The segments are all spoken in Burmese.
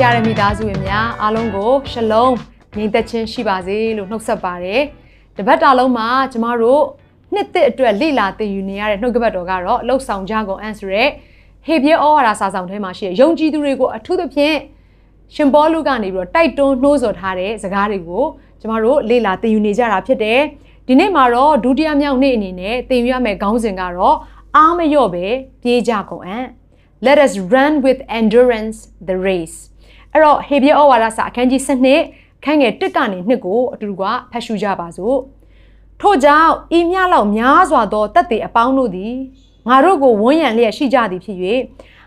ဖျားရမိသားစုဝင်များအားလုံးကိုရှလုံးညီသက်ချင်းရှိပါစေလို့နှုတ်ဆက်ပါတယ်တပတ်တာလုံးမှာကျမတို့နှစ်သက်အတွက်လိလာသင်ယူနေရတဲ့နှုတ်ကပတ်တော်ကတော့လှုပ်ဆောင်ကြကုန်အန်ဆိုရဲဟေပြဲဩဝါဒစာဆောင်ထဲမှာရှိတဲ့ယုံကြည်သူတွေကိုအထူးသဖြင့်ရှင်ပေါလုကနေပြီးတော့တိုက်တွန်းနှိုးဆော်ထားတဲ့စကားတွေကိုကျမတို့လေ့လာသင်ယူနေကြတာဖြစ်တယ်ဒီနေ့မှာတော့ဒုတိယမြောက်နေ့အနေနဲ့သင်ယူရမယ့်ခေါင်းစဉ်ကတော့အားမလျော့ပဲပြေးကြကုန်အံ့ Let us run with endurance the race အဲ့တော့ဟေပြဲဩဝါဒစာအခန်းကြီး7ခန်းငယ်1ကနေ2ကိုအတူတူကဖတ်ရှုကြပါစို့ထို့ကြောင့်ဤမြလောက်များစွာသောတက်တေအပေါင်းတို့သည်ငါတို့ကိုဝန်းရံလျက်ရှိကြသည်ဖြစ်၍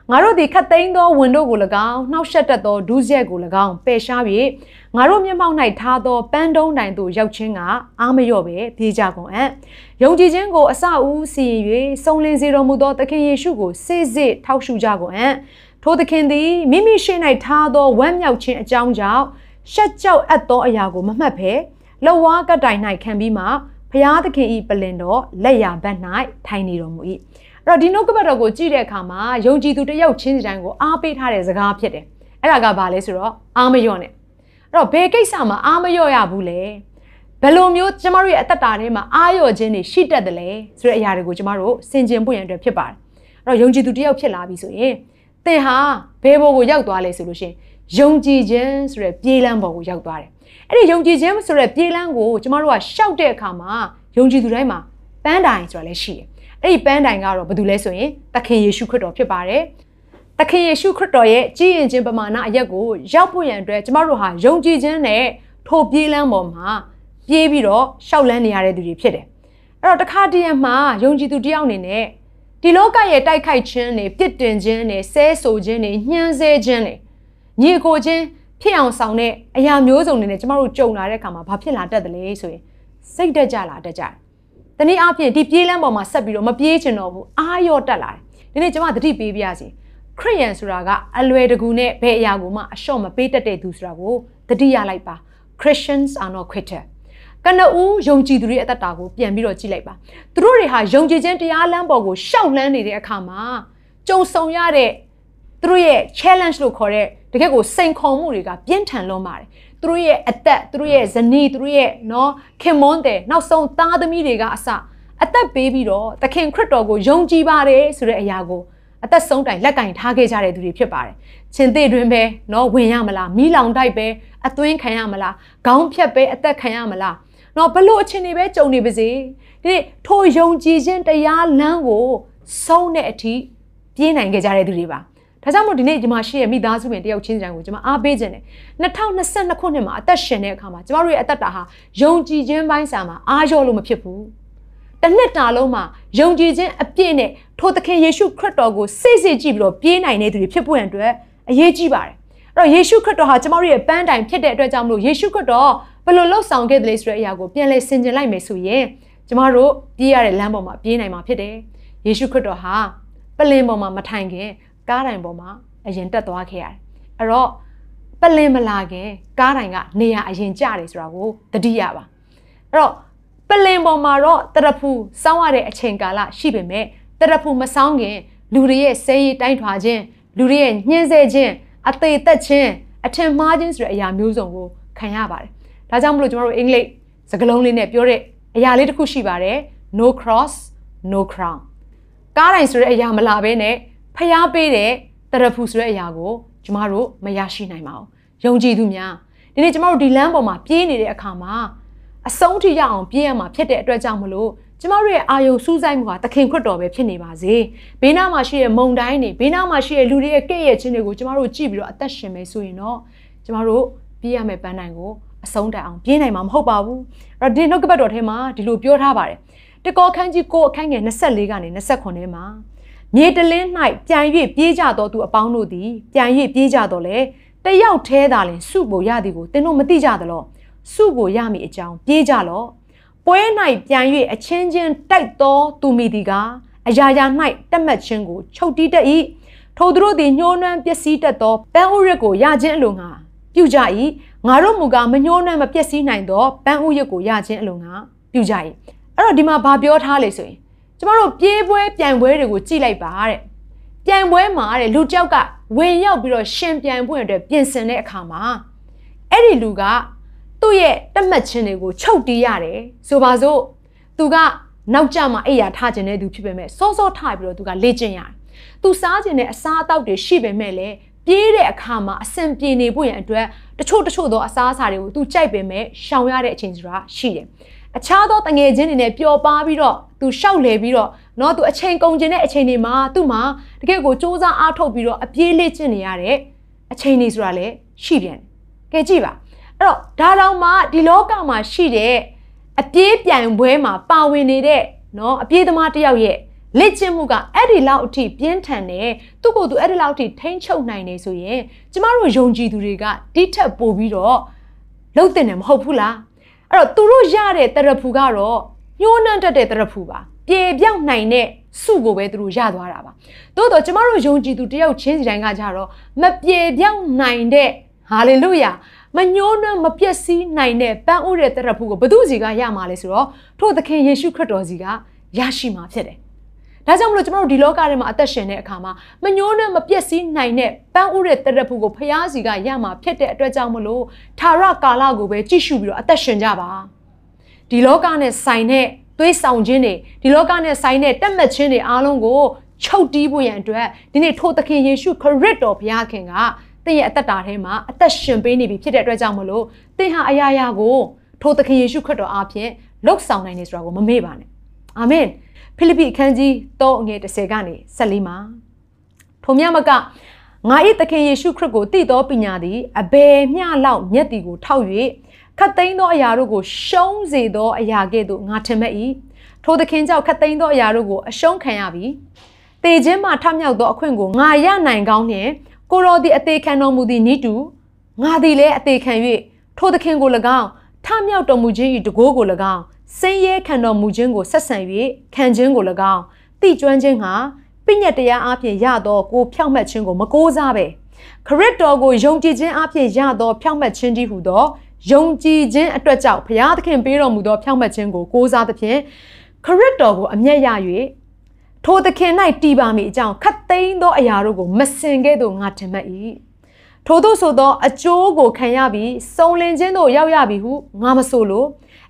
ငါတို့သည်ခတ်သိမ်းသောဝန်တို့ကို၎င်းနှောက်ရှက်တတ်သောဒုစရိုက်ကို၎င်းပယ်ရှား၍ငါတို့မျက်မှောက်၌ထားသောပန်းတုံးတိုင်သို့ရောက်ခြင်းကအာမလျော့ပဲပြေးကြကုန်အံ့ယုံကြည်ခြင်းကိုအစအဦးစီရင်၍စုံလင်စေတော်မူသောသခင်ယေရှုကိုစေစစ်ထောက်ရှုကြကုန်အံ့ ထိုသခင်သည်မိမိရှိ၌ထားသောဝမ်းမြောက်ခြင်းအကြောင်းကြောင့်ရှက်ကြောက်အပ်သောအရာကိုမမှတ်ဘဲလဝါကတိုင်၌ခံပြီးမှဖျားသခင်ဤပလင်တော်လက်ရဘက်၌ထိုင်နေတော်မူ၏အဲ့တော့ဒီနှုတ်ကပတ်တော်ကိုကြည့်တဲ့အခါမှာယုံကြည်သူတစ်ယောက်ချင်းစီတိုင်းကိုအားပေးထားတဲ့စကားဖြစ်တယ်အဲ့ဒါကဘာလဲဆိုတော့အားမလျော့နဲ့အဲ့တော့ဘယ်ကိစ္စမှာအားမလျော့ရဘူးလဲဘယ်လိုမျိုးကျမတို့ရဲ့အသက်တာထဲမှာအားလျော့ခြင်းတွေရှိတတ်တယ်လဲဆိုတဲ့အရာတွေကိုကျမတို့ဆင်ခြင်ပွင့်ရန်အတွက်ဖြစ်ပါတယ်အဲ့တော့ယုံကြည်သူတစ်ယောက်ဖြစ်လာပြီဆိုရင် သင်ဟာဘယ်ဘောကိုရောက်သွားလဲဆိုလို့ရှိရင်ယုံကြည်ခြင်းဆိုတဲ့ပြေးလမ်းပေါ်ကိုရောက်သွားတယ်အဲ့ဒီယုံကြည်ခြင်းဆိုတဲ့ပြေးလမ်းကိုကျမတို့ကရှောက်တဲ့အခါမှာယုံကြည်သူတိုင်းမှာပန်းတိုင်ဆိုတာလည်းရှိတယ်အဲ့ဒီပန်းတိုင်ကတော့ဘာတူလဲဆိုရင်သခင်ယေရှုခရစ်တော်ဖြစ်ပါတယ်သခင်ယေရှုခရစ်တော်ရဲ့ကြည်ရင်ခြင်းပမာဏအရက်ကိုရောက်ဖို့ရန်အတွက်ကျမတို့ဟာယုံကြည်ခြင်းနဲ့ထိုပြေးလမ်းပေါ်မှာပြေးပြီးတော့ရှောက်လန်းနေရတဲ့သူတွေဖြစ်တယ်အဲ့တော့တခါတည်းမှာယုံကြည်သူတယောက်အနေနဲ့ ဒီလောကရဲ့တိုက်ခိုက်ခြင်းတွေပြစ်တင်ခြင်းတွေဆဲဆိုခြင်းတွေညှင်းဆဲခြင်းတွေညီကိုခြင်းဖြစ်အောင်ဆောင်တဲ့အရာမျိုးစုံတွေနဲ့ကျမတို့ကြုံလာတဲ့အခါမှာဘာဖြစ်လာတတ်တယ်လဲဆိုရင်စိတ်တက်ကြလာတတ်ကြတယ်။တနည်းအားဖြင့်ဒီပြေးလမ်းပေါ်မှာဆက်ပြီးတော့မပြေးချင်တော့ဘူးအာရော့တက်လာတယ်။ဒီနေ့ကျမသတိပေးပြရစီ။ခရိယန်ဆိုတာကအလွယ်တကူနဲ့ဘယ်အရာကိုမှအလျှော့မပေးတတ်တဲ့သူဆိုတာကိုသတိရလိုက်ပါ။ Christians are not quitter ကနဦးယုံကြည်သူတွေအသက်တာကိုပြန်ပြီးတော့ကြည့်လိုက်ပါသူတို့တွေဟာယုံကြည်ခြင်းတရားလမ်းပေါ်ကိုရှောက်လန်းနေတဲ့အခါမှာကြုံဆုံရတဲ့သူတို့ရဲ့ challenge လို့ခေါ်တဲ့တကယ့်ကိုစိန်ခေါ်မှုတွေကပြင်းထန်လွန်းပါတယ်သူတို့ရဲ့အသက်သူတို့ရဲ့ဇနီးသူတို့ရဲ့နော်ခင်မွန်းတဲ့နောက်ဆုံးသားသမီးတွေကအစအသက်ပေးပြီးတော့သခင်ခရစ်တော်ကိုယုံကြည်ပါတယ်ဆိုတဲ့အရာကိုအသက်ဆုံးတိုင်လက်ကင်ထားခဲ့ကြတဲ့သူတွေဖြစ်ပါတယ်။ရှင်သေးတွင်ပဲနော်ဝင်ရမလားမီးလောင်တိုက်ပဲအသွင်းခံရမလားခေါင်းဖြတ်ပဲအသက်ခံရမလား နော်ဘလို့အချင်းတွေပဲကြုံနေပါစေဒီထိုယုံကြည်ခြင်းတရားလမ်းကိုဆုံးတဲ့အထိပြေးနိုင်ခဲ့ကြတဲ့သူတွေပါဒါကြောင့်မို့ဒီနေ့ဒီမှာရှိတဲ့မိသားစုဝင်တယောက်ချင်းတိုင်းကိုကျွန်မအားပေးခြင်းတယ်2022ခုနှစ်မှာအသက်ရှင်တဲ့အခါမှာကျွန်တော်တို့ရဲ့အသက်တာဟာယုံကြည်ခြင်းပိုင်းဆိုင်မှာအားလျော့လို့မဖြစ်ဘူးတစ်နှစ်တာလုံးမှာယုံကြည်ခြင်းအပြည့်နဲ့ထိုသခင်ယေရှုခရစ်တော်ကိုစိတ်စိတ်ကြည့်ပြီးတော့ပြေးနိုင်တဲ့သူတွေဖြစ်ဖို့ရန်အတွက်အရေးကြီးပါတယ်အဲ့တော့ယေရှုခရစ်တော်ဟာကျွန်တော်တို့ရဲ့ပန်းတိုင်ဖြစ်တဲ့အတွက်ကြောင့်မလို့ယေရှုခရစ်တော် ဘယ်လိုလှုပ်ဆောင်ခဲ့တယ်လဲဆိုတဲ့အရာကိုပြန်လဲဆင်ခြင်လိုက်မယ်ဆိုရင်ကျမတို့ပြေးရတဲ့လမ်းပေါ်မှာပြေးနိုင်မှာဖြစ်တယ်။ယေရှုခရစ်တော်ဟာပလင်ပေါ်မှာမထိုင်ခင်ကားတိုင်ပေါ်မှာအရင်တက်သွားခဲ့ရတယ်။အဲ့တော့ပလင်မလာခင်ကားတိုင်ကနေရာအရင်ကျတယ်ဆိုတာကိုသတိရပါ။အဲ့တော့ပလင်ပေါ်မှာတော့တရဖူစောင်းရတဲ့အချိန်ကာလရှိပေမဲ့တရဖူမစောင်းခင်လူတွေရဲ့ဆဲရည်တိုင်းထွာခြင်းလူတွေရဲ့ညှင်းဆဲခြင်းအသေးသက်ခြင်းအထင်မှားခြင်းဆိုတဲ့အရာမျိုးစုံကိုခံရပါတယ် ဒါကြောင့်မလို့ကျွန်တော်တို့အင်္ဂလိပ်စကားလုံးလေးနဲ့ပြောတဲ့အရာလေးတစ်ခုရှိပါတယ် no cross no crown ကားတိုင်းဆိုတဲ့အရာမလာဘဲနဲ့ဖျားပေးတဲ့တရဖူဆိုတဲ့အရာကိုကျမတို့မရရှိနိုင်ပါဘူးယုံကြည်သူများဒီနေ့ကျမတို့ဒီလမ်းပေါ်မှာပြေးနေတဲ့အခါမှာအဆုံးထိရအောင်ပြေးရမှာဖြစ်တဲ့အတွက်ကြောင့်မလို့ကျမတို့ရဲ့အာယုံစူးစိုက်မှုဟာသခင်ခရစ်တော်ပဲဖြစ်နေပါစေဘေးနားမှာရှိတဲ့မုံတိုင်းတွေဘေးနားမှာရှိတဲ့လူတွေရဲ့ကဲ့ရဲ့ခြင်းတွေကိုကျမတို့ကြည့်ပြီးတော့အသက်ရှင်မယ်ဆိုရင်တော့ကျမတို့ပြေးရမယ့်ပန်းတိုင်ကို အဆုံးတိုင်အောင်ပြင်းနိုင်မှာမဟုတ်ပါဘူးအဲ့တော့ဒီနှုတ်ကပတ်တော်ထဲမှာဒီလိုပြောထားပါတယ်တကောခန်းကြီးကိုအခန်းငယ်24ကနေ29ထဲမှာမြေတလင်း၌ပြန်၍ပြေးကြသောသူအပေါင်းတို့သည်ပြန်၍ပြေးကြတော့လေတယောက်သေးသာလင်စုကိုရသည်ကိုသင်တို့မသိကြသလောစုကိုရမည်အကြောင်းပြေးကြလော့ပွဲ၌ပြန်၍အချင်းချင်းတိုက်သောသူမိသည်ကအရာရာ၌တက်မှတ်ခြင်းကိုချုပ်တီးတတ်၏ထိုသူတို့သည်ညှိုးနှွမ်းပျက်စီးတတ်သောပန်းဥရစ်ကိုရခြင်းအလိုငါပြုကြ၏ ငါတို့မူကားမညှိုးနှမ်းမပျက်စီးနိုင်သောပန်းဥရစ်ကိုရခြင်းအလိုငါပြုကြ၏အဲ့တော့ဒီမှာဘာပြောထားလဲဆိုရင်ကျမတို့ပြေးပွဲပြိုင်ပွဲတွေကိုကြည့်လိုက်ပါတဲ့ပြိုင်ပွဲမှာတဲ့လူကြောက်ကဝင်ရောက်ပြီးတော့ရှင်ပြိုင်ပွဲအတွက်ပြင်ဆင်တဲ့အခါမှာအဲ့ဒီလူကသူ့ရဲ့တက်မှတ်ခြင်းတွေကိုချုပ်တီးရတယ်ဆိုပါစို့သူကနောက်ကျမှအိယာထားခြင်းတဲ့သူဖြစ်ပေမဲ့စောစောထားပြီးတော့သူကလေ့ကျင့်ရတယ်သူစားခြင်းတဲ့အစားအသောက်တွေရှိပေမဲ့လည်း ပြေးတဲ့အခါမှာအဆင်ပြေနေဖို့ရန်အတွက်တချို့တချို့သောအစားအစာတွေကိုသူကြိုက်ပေမဲ့ရှောင်ရတဲ့အချိန်ဆိုတာရှိတယ်အခြားသောတငယ်ချင်းတွေနဲ့ပျော်ပါပြီးတော့သူရှောက်လေပြီးတော့เนาะသူအချိန်ကုန်ခြင်းတဲ့အချိန်တွေမှာသူ့မှာတကယ့်ကိုစ조사အားထုတ်ပြီးတော့အပြေးလေ့ကျင့်နေရတဲ့အချိန်တွေဆိုတာလည်းရှိပြန်တယ်။ကဲကြည့်ပါအဲ့တော့ဒါတောင်မှဒီလောကမှာရှိတဲ့အပြေးပြိုင်ပွဲမှာပါဝင်နေတဲ့เนาะအပြေးသမားတယောက်ရဲ့ လက်ကျင့်မှုကအဲ့ဒီလောက်အထိပြင်းထန်တယ်သူ့ကိုယ်သူအဲ့ဒီလောက်အထိထိန်းချုပ်နိုင်နေဆိုရင်ကျမတို့ယုံကြည်သူတွေကတိထက်ပိုပြီးတော့လှုပ်တင်တယ်မဟုတ်ဘူးလားအဲ့တော့သူတို့ရတဲ့တရဖူကတော့ညှိုးနှံ့တတ်တဲ့တရဖူပါပြေပြောက်နိုင်တဲ့စုကိုပဲသူတို့ရသွားတာပါသို့တော့ကျမတို့ယုံကြည်သူတယောက်ချင်းစီတိုင်းကကြတော့မပြေပြောက်နိုင်တဲ့ဟာလေလုယာမညှိုးနှံ့မပျက်စီးနိုင်တဲ့ပန်းဥတဲ့တရဖူကိုဘသူစီကရမှာလဲဆိုတော့ထို့သခင်ယေရှုခရစ်တော်စီကရရှိမှာဖြစ်တယ် ဒါကြောင့်မလို့ကျွန်တော်တို့ဒီလောကထဲမှာအသက်ရှင်တဲ့အခါမှာမညှိုးနဲ့မပြည့်စည်နိုင်တဲ့ပန်းဥတဲ့တရက်ဖူကိုဖျားစီကရမှာဖြစ်တဲ့အတွက်ကြောင့်မလို့သာရကာလကိုပဲကြည့်ရှုပြီးတော့အသက်ရှင်ကြပါဒီလောကနဲ့ဆိုင်တဲ့သွေးဆောင်ခြင်းတွေဒီလောကနဲ့ဆိုင်တဲ့တက်မှတ်ခြင်းတွေအားလုံးကိုချုပ်တီးဖို့ရန်အတွက်ဒီနေ့ထိုသခင်ယေရှုခရစ်တော်ဘုရားခင်ကသင်ရဲ့အသက်တာထဲမှာအသက်ရှင်ပေးနေပြီဖြစ်တဲ့အတွက်ကြောင့်မလို့သင်ဟာအရာရာကိုထိုသခင်ယေရှုခရစ်တော်အားဖြင့်လှုပ်ဆောင်နိုင်နေဆိုတာကိုမမေ့ပါနဲ့အာမင် ဖိလိပ္ပိအခန်းကြီး3အငယ်10ကနေ14မှာထိုမြမကငါ၏သခင်ယေရှုခရစ်ကိုတည်သောပညာသည်အဘယ်မျှလောက်မျက်တီကိုထောက်၍ခတ်သိမ်းသောအရာတို့ကိုရှုံးစေသောအရာကဲ့သို့ငါထင်မဲ့၏ထိုသခင်ကြောင့်ခတ်သိမ်းသောအရာတို့ကိုအရှုံးခံရပြီတေခြင်းမှထမြောက်သောအခွင့်ကိုငါရနိုင်ကောင်းနှင့်ကိုရောသည်အသေးခံတော်မူသည်နိတူငါသည်လည်းအသေးခံ၍ထိုသခင်ကို၎င်းထမြောက်တော်မူခြင်း၏တကိုးကို၎င်း စင်ရဲခံတော်မူခြင်းကိုဆက်ဆံ၍ခံခြင်းကို၎င်းတိကျွမ်းခြင်းဟာပြညတ်တရားအဖြစ်ရသောကိုဖြောက်မှတ်ခြင်းကိုမကိုးစားပဲခရစ်တော်ကိုယုံကြည်ခြင်းအဖြစ်ရသောဖြောက်မှတ်ခြင်းတည်းဟူသောယုံကြည်ခြင်းအတွက်ကြောင့်ဘုရားသခင်ပေးတော်မူသောဖြောက်မှတ်ခြင်းကိုကိုးစားသဖြင့်ခရစ်တော်ကိုအမျက်ရ၍ထိုသခင်၌တည်ပါမည်အကြောင်းခတ်သိမ်းသောအရာတို့ကိုမစင်ကဲ့သို့ငါထင်မှတ်၏ထို့သောဆိုသောအကျိုးကိုခံရပြီးစုံလင်ခြင်းသို့ရောက်ရပြီဟုငါမဆိုလို့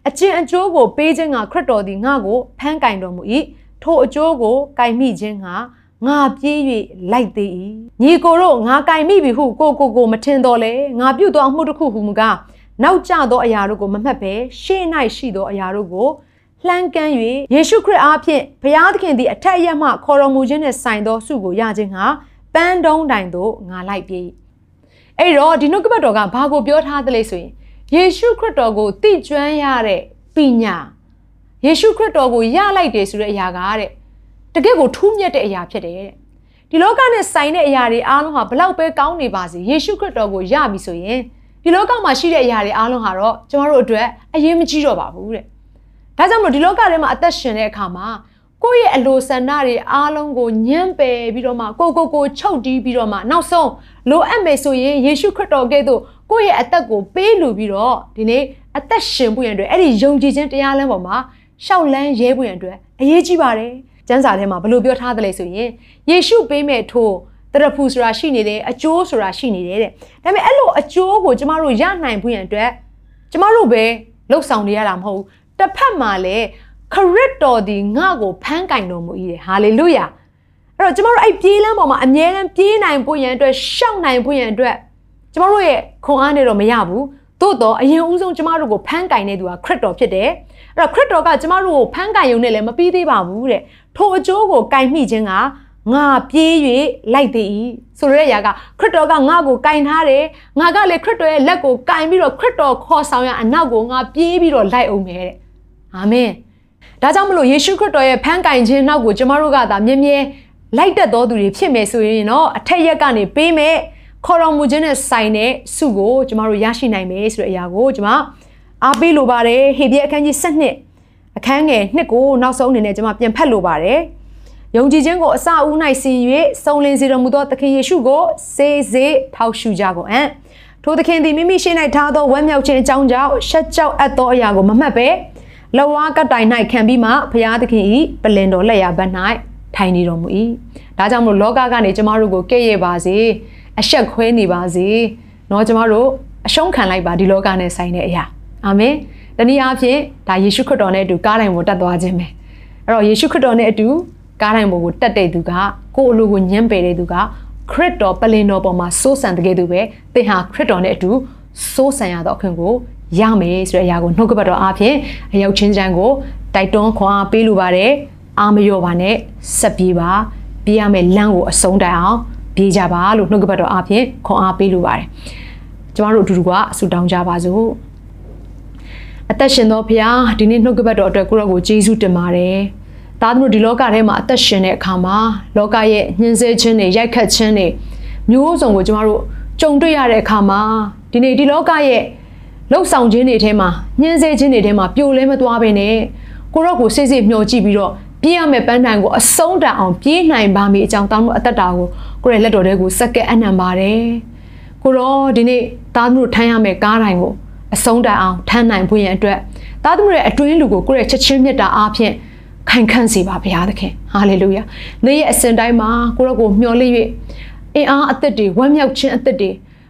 အကျင့်အကျိုးကိုပေးခြင်းကခရစ်တော်သည်ငါ့ကိုဖန်ကင်တော်မူ၏ထိုအကျိုးကိုကင်မိခြင်းကငါပြေး၍လိုက်သေး၏ညီကိုတို့ငါကင်မိပြီဟုကိုကိုကိုမထင်တော်လဲငါပြုတ်သောအမှုတစ်ခုဟုမူကားနောက်ကျသောအရာတို့ကိုမမှတ်ဘဲရှေ့၌ရှိသောအရာတို့ကိုလှမ်းကမ်း၍ယေရှုခရစ်အားဖြင့်ဘုရားသခင်သည်အထက်အရမှခေါ်တော်မူခြင်းနဲ့ဆိုင်သောဆုကိုရခြင်းဟာပန်းတုံးတိုင်သို့ငါလိုက်ပြေးအဲ့တော့ဒီနှုတ်ကပတ်တော်ကဘာကိုပြောထားသလဲဆိုရင် ယေရှုခရစ်တော်ကိုသိကျွမ်းရတဲ့ပညာယေရှုခရစ်တော်ကိုရလိုက်တယ်ဆိုတဲ့အရာကတဲ့တကယ့်ကိုထူးမြတ်တဲ့အရာဖြစ်တယ်တဲ့ဒီလောကနဲ့ဆိုင်တဲ့အရာတွေအားလုံးဟာဘလောက်ပဲကောင်းနေပါစေယေရှုခရစ်တော်ကိုရပြီဆိုရင်ဒီလောကမှာရှိတဲ့အရာတွေအားလုံးဟာတော့ကျမတို့အတွက်အရေးမကြီးတော့ပါဘူးတဲ့ဒါကြောင့်မလို့ဒီလောကထဲမှာအသက်ရှင်တဲ့အခါမှာကိုယ့်ရဲ့အလိုဆန္ဒတွေအားလုံးကိုညှမ်းပယ်ပြီးတော့မှကိုကိုကိုချုပ်တီးပြီးတော့မှနောက်ဆုံးလိုအပ်မယ်ဆိုရင်ယေရှုခရစ်တော်ကဲ့သို့ ကိုယ့်ရဲ့အသက်ကိုပေးလူပြီးတော့ဒီနေ့အသက်ရှင်ဖို့ရန်အတွက်အဲ့ဒီယုံကြည်ခြင်းတရားလမ်းပေါ်မှာရှောက်လန်းရဲဖို့ရန်အတွက်အရေးကြီးပါတယ်ကျမ်းစာထဲမှာဘလို့ပြောထားသလဲဆိုရင်ယေရှုပေးမဲ့ထိုးတရဖူဆိုတာရှိနေတယ်အကျိုးဆိုတာရှိနေတယ်တဲ့ဒါပေမဲ့အဲ့လိုအကျိုးကိုကျမတို့ရနိုင်ဖို့ရန်အတွက်ကျမတို့ပဲလှုပ်ဆောင်နေရတာမဟုတ်ဘူးတစ်ဖက်မှာလည်းခရစ်တော်ဒီငါ့ကိုဖန်ကင်တော်မူ၏တဲ့ဟာလေလုယာအဲ့တော့ကျမတို့အဲ့ပြေးလမ်းပေါ်မှာအမြဲတမ်းပြေးနိုင်ဖို့ရန်အတွက်ရှောက်နိုင်ဖို့ရန်အတွက် ကျမတို့ရဲ့ခွန်အားနဲ့တော့မရဘူးသို့တော့အရင်ဦးဆုံးကျမတို့ကိုဖန်ကင်နေသူကခရစ်တော်ဖြစ်တယ်အဲ့တော့ခရစ်တော်ကကျမတို့ကိုဖန်ကင်ရုံနဲ့လည်းမပြီးသေးပါဘူးတဲ့ထိုအကျိုးကိုကင်မိခြင်းကငါပြေး၍လိုက်သည်ဆိုရတဲ့အရာကခရစ်တော်ကငါ့ကိုကင်ထားတယ်ငါကလည်းခရစ်တော်ရဲ့လက်ကိုကင်ပြီးတော့ခရစ်တော်ခေါ်ဆောင်ရအနောက်ကိုငါပြေးပြီးတော့လိုက်အောင်မယ်တဲ့အာမင်ဒါကြောင့်မလို့ယေရှုခရစ်တော်ရဲ့ဖန်ကင်ခြင်းနောက်ကိုကျမတို့ကသာမြဲမြဲလိုက်တက်တော်သူတွေဖြစ်မယ်ဆိုရင်တော့အထက်ရက်ကနေပေးမယ် ခေါ်တော်မူခြင်းနဲ့ဆိုင်တဲ့စုကိုကျမတို့ရရှိနိုင်မယ်ဆိုတဲ့အရာကိုကျမအားပေးလိုပါတယ်ဟေဘရဲအခန်းကြီး7အခန်းငယ်2ကိုနောက်ဆုံးအနေနဲ့ကျမပြန်ဖတ်လိုပါတယ်ယုံကြည်ခြင်းကိုအစအဦး၌စီ၍စုံလင်စေတော်မူသောသခင်ယေရှုကိုစေစေထောက်ရှုကြကုန်အံ့ထိုသခင်သည်မိမိရှိ၌ထားသောဝမ်းမြောက်ခြင်းအကြောင်းကြောင့်ရှက်ကြောက်အပ်သောအရာကိုမမှတ်ပဲလဝါကတိုင်၌ခံပြီးမှဘုရားသခင်၏ပလင်တော်လက်ရာဘက်၌ထိုင်နေတော်မူ၏ဒါကြောင့်မလို့လောကကနေကျမတို့ကိုကဲ့ရဲ့ပါစေ အဆက်ခွဲနေပါစေ။နော်ကျမတို့အရှုံးခံလိုက်ပါဒီလောကနဲ့ဆိုင်တဲ့အရာ။အာမင်။တနည်းအားဖြင့်ဒါယေရှုခရစ်တော်နဲ့အတူကားတိုင်ပေါ်တက်သွားခြင်းပဲ။အဲ့တော့ယေရှုခရစ်တော်နဲ့အတူကားတိုင်ပေါ်ကိုတက်တဲ့သူကကိုယ့်အလိုကိုညှင်းပယ်တဲ့သူကခရစ်တော်ပလင်တော်ပေါ်မှာစိုးစံတကယ်သူပဲသင်ဟာခရစ်တော်နဲ့အတူစိုးစံရသောအခွင့်ကိုရမယ်ဆိုတဲ့အရာကိုနှုတ်ကပတ်တော်အားဖြင့်အရောက်ချင်းချမ်းကိုတိုက်တွန်းခွန်အားပေးလိုပါတယ်အာမရောပါနဲ့ဆက်ပြေးပါပြေးရမယ့်လမ်းကိုအဆုံးတိုင်အောင် ပြေးကြပါလို့နှုတ်ကပတ်တော်အားဖြင့်ခွန်အားပေးလိုပါတယ်ကျမတို့အတူတူကဆုတောင်းကြပါစို့အသက်ရှင်သောဖခင်ဒီနေ့နှုတ်ကပတ်တော်အတွက်ကိုရောကိုယေရှုတင်ပါတယ်သားသမီးဒီလောကထဲမှာအသက်ရှင်တဲ့အခါမှာလောကရဲ့ညှင်းဆဲခြင်းတွေရိုက်ခတ်ခြင်းတွေမျိုးစုံကိုကျမတို့ကြုံတွေ့ရတဲ့အခါမှာဒီနေ့ဒီလောကရဲ့လှုပ်ဆောင်ခြင်းတွေထဲမှာညှင်းဆဲခြင်းတွေထဲမှာပြိုလဲမသွားဘဲနဲ့ကိုရော့ကိုစိတ်စိတ်မျှော်ကြည့်ပြီးတော့ ပြေးရမယ့်ပန်းတိုင်ကိုအဆုံးတန်အောင်ပြေးနိုင်ပါမည်အကြောင်းတောင်းလို့အသက်တာကိုကိုရဲ့လက်တော်ထဲကိုစက္ကဲအနံပါတယ်ကိုရောဒီနေ့သားသမီးတို့ထမ်းရမယ့်ကားတိုင်ကိုအဆုံးတန်အောင်ထမ်းနိုင်ဖို့ရန်အတွက်သားသမီးရဲ့အတွင်းလူကိုကိုရဲ့ချက်ချင်းမြတ်တာအားဖြင့်ခိုင်ခန့်စေပါဘုရားသခင်ဟာလေလုယာနေ့ရဲ့အစဉ်တိုင်းမှာကိုရော့ကိုမျှော်လင့်၍အင်အားအသက်တွေဝမ်းမြောက်ခြင်းအသက်တွေ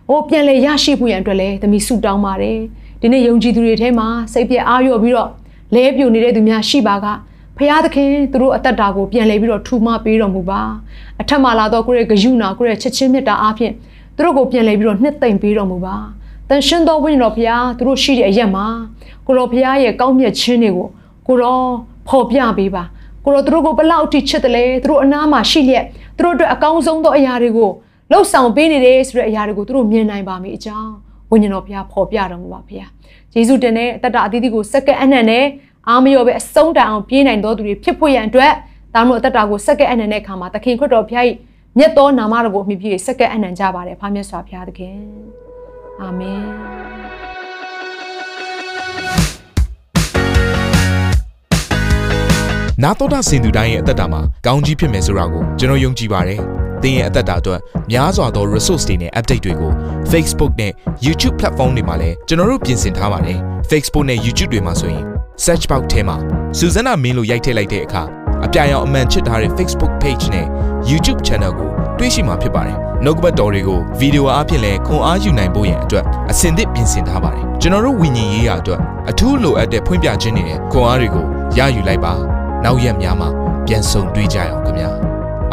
ဟိုပြန်လေရရှိဖို့ရန်အတွက်လည်းသမီးဆုတောင်းပါတယ်ဒီနေ့ယုံကြည်သူတွေထဲမှာစိတ်ပြအားလျော့ပြီးတော့လဲပြိုနေတဲ့သူများရှိပါက ဖရာသခင်သူတို့အသက်တာကိုပြန်လဲပြီးတော့ထူမပေးတော်မူပါအထက်မှာလာတော့ကိုရဲ့ဂယုဏကိုရဲ့ချက်ချင်းမြတ်တာအားဖြင့်သူတို့ကိုပြန်လဲပြီးတော့နှစ်သိမ့်ပေးတော်မူပါတန်ရှင်တော်ဝိညာဉ်တော်ဖရာသူတို့ရှိတဲ့အရက်မှာကိုတော်ဖရာရဲ့ကောင်းမြတ်ခြင်းတွေကိုကိုတော်ဖော်ပြပေးပါကိုတော်သူတို့ကိုဘလောက်ထိချစ်တယ်လဲသူတို့အနားမှာရှိလျက်သူတို့အတွက်အကောင်းဆုံးသောအရာတွေကိုလှုပ်ဆောင်ပေးနေတယ်ဆိုတဲ့အရာတွေကိုသူတို့မြင်နိုင်ပါမိအကြောင်းဝိညာဉ်တော်ဖရာဖော်ပြတော်မူပါဖရာယေရှုတင်တဲ့အတ္တအသီးသီးကိုစက္ကန့်အနှံ့နဲ့ အားမလျော့ပဲအဆုံးတိုင်အောင်ပြေးနိုင်တော်သူတွေဖြစ်ဖို့ရန်အတွက်ဒါမှမဟုတ်အတ္တကိုစက္ကန့်အနှံ့တဲ့အခါမှာသခင်ခရစ်တော်ဖရာ၏မြတ်သောနာမတော်ကိုအမိပြည့်စက္ကန့်အနှံ့ကြပါတယ်ဖာမြတ်စွာဘုရားသခင်အာမင်နာတော်တာစင်သူတိုင်းရဲ့အသက်တာမှာကောင်းကြီးဖြစ်မယ်ဆိုတာကိုကျွန်တော်ယုံကြည်ပါတယ်။သင်ရဲ့အသက်တာအတွက်များစွာသော resource တွေနဲ့ update တွေကို Facebook နဲ့ YouTube platform တွေမှာလည်းကျွန်တော်တို့ပြင်ဆင်ထားပါတယ်။ Facebook နဲ့ YouTube တွေမှာဆိုရင် search box ထဲမှာစုစွမ်းနာမင်းလို့ရိုက်ထည့်လိုက်တဲ့အခါအပြရန်အမှန်ချစ်ထားတဲ့ Facebook page နဲ့ YouTube channel ကိုတွေ့ရှိမှာဖြစ်ပါတယ်။နှုတ်ကပတ်တော်တွေကိုဗီဒီယိုအားဖြင့်လည်းခွန်အားယူနိုင်ဖို့ရန်အတွက်အဆင်သင့်ပြင်ဆင်ထားပါတယ်။ကျွန်တော်တို့ဝิญဉ်ရေးရာအတွက်အထူးလိုအပ်တဲ့ဖွင့်ပြခြင်းတွေနဲ့ခွန်အားတွေကိုရယူလိုက်ပါ။နောက်ရက်များမှာပြန်ဆုံတွေ့ကြရအောင်ခင်ဗျာ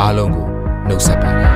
အားလုံးကိုနှုတ်ဆက်ပါတယ်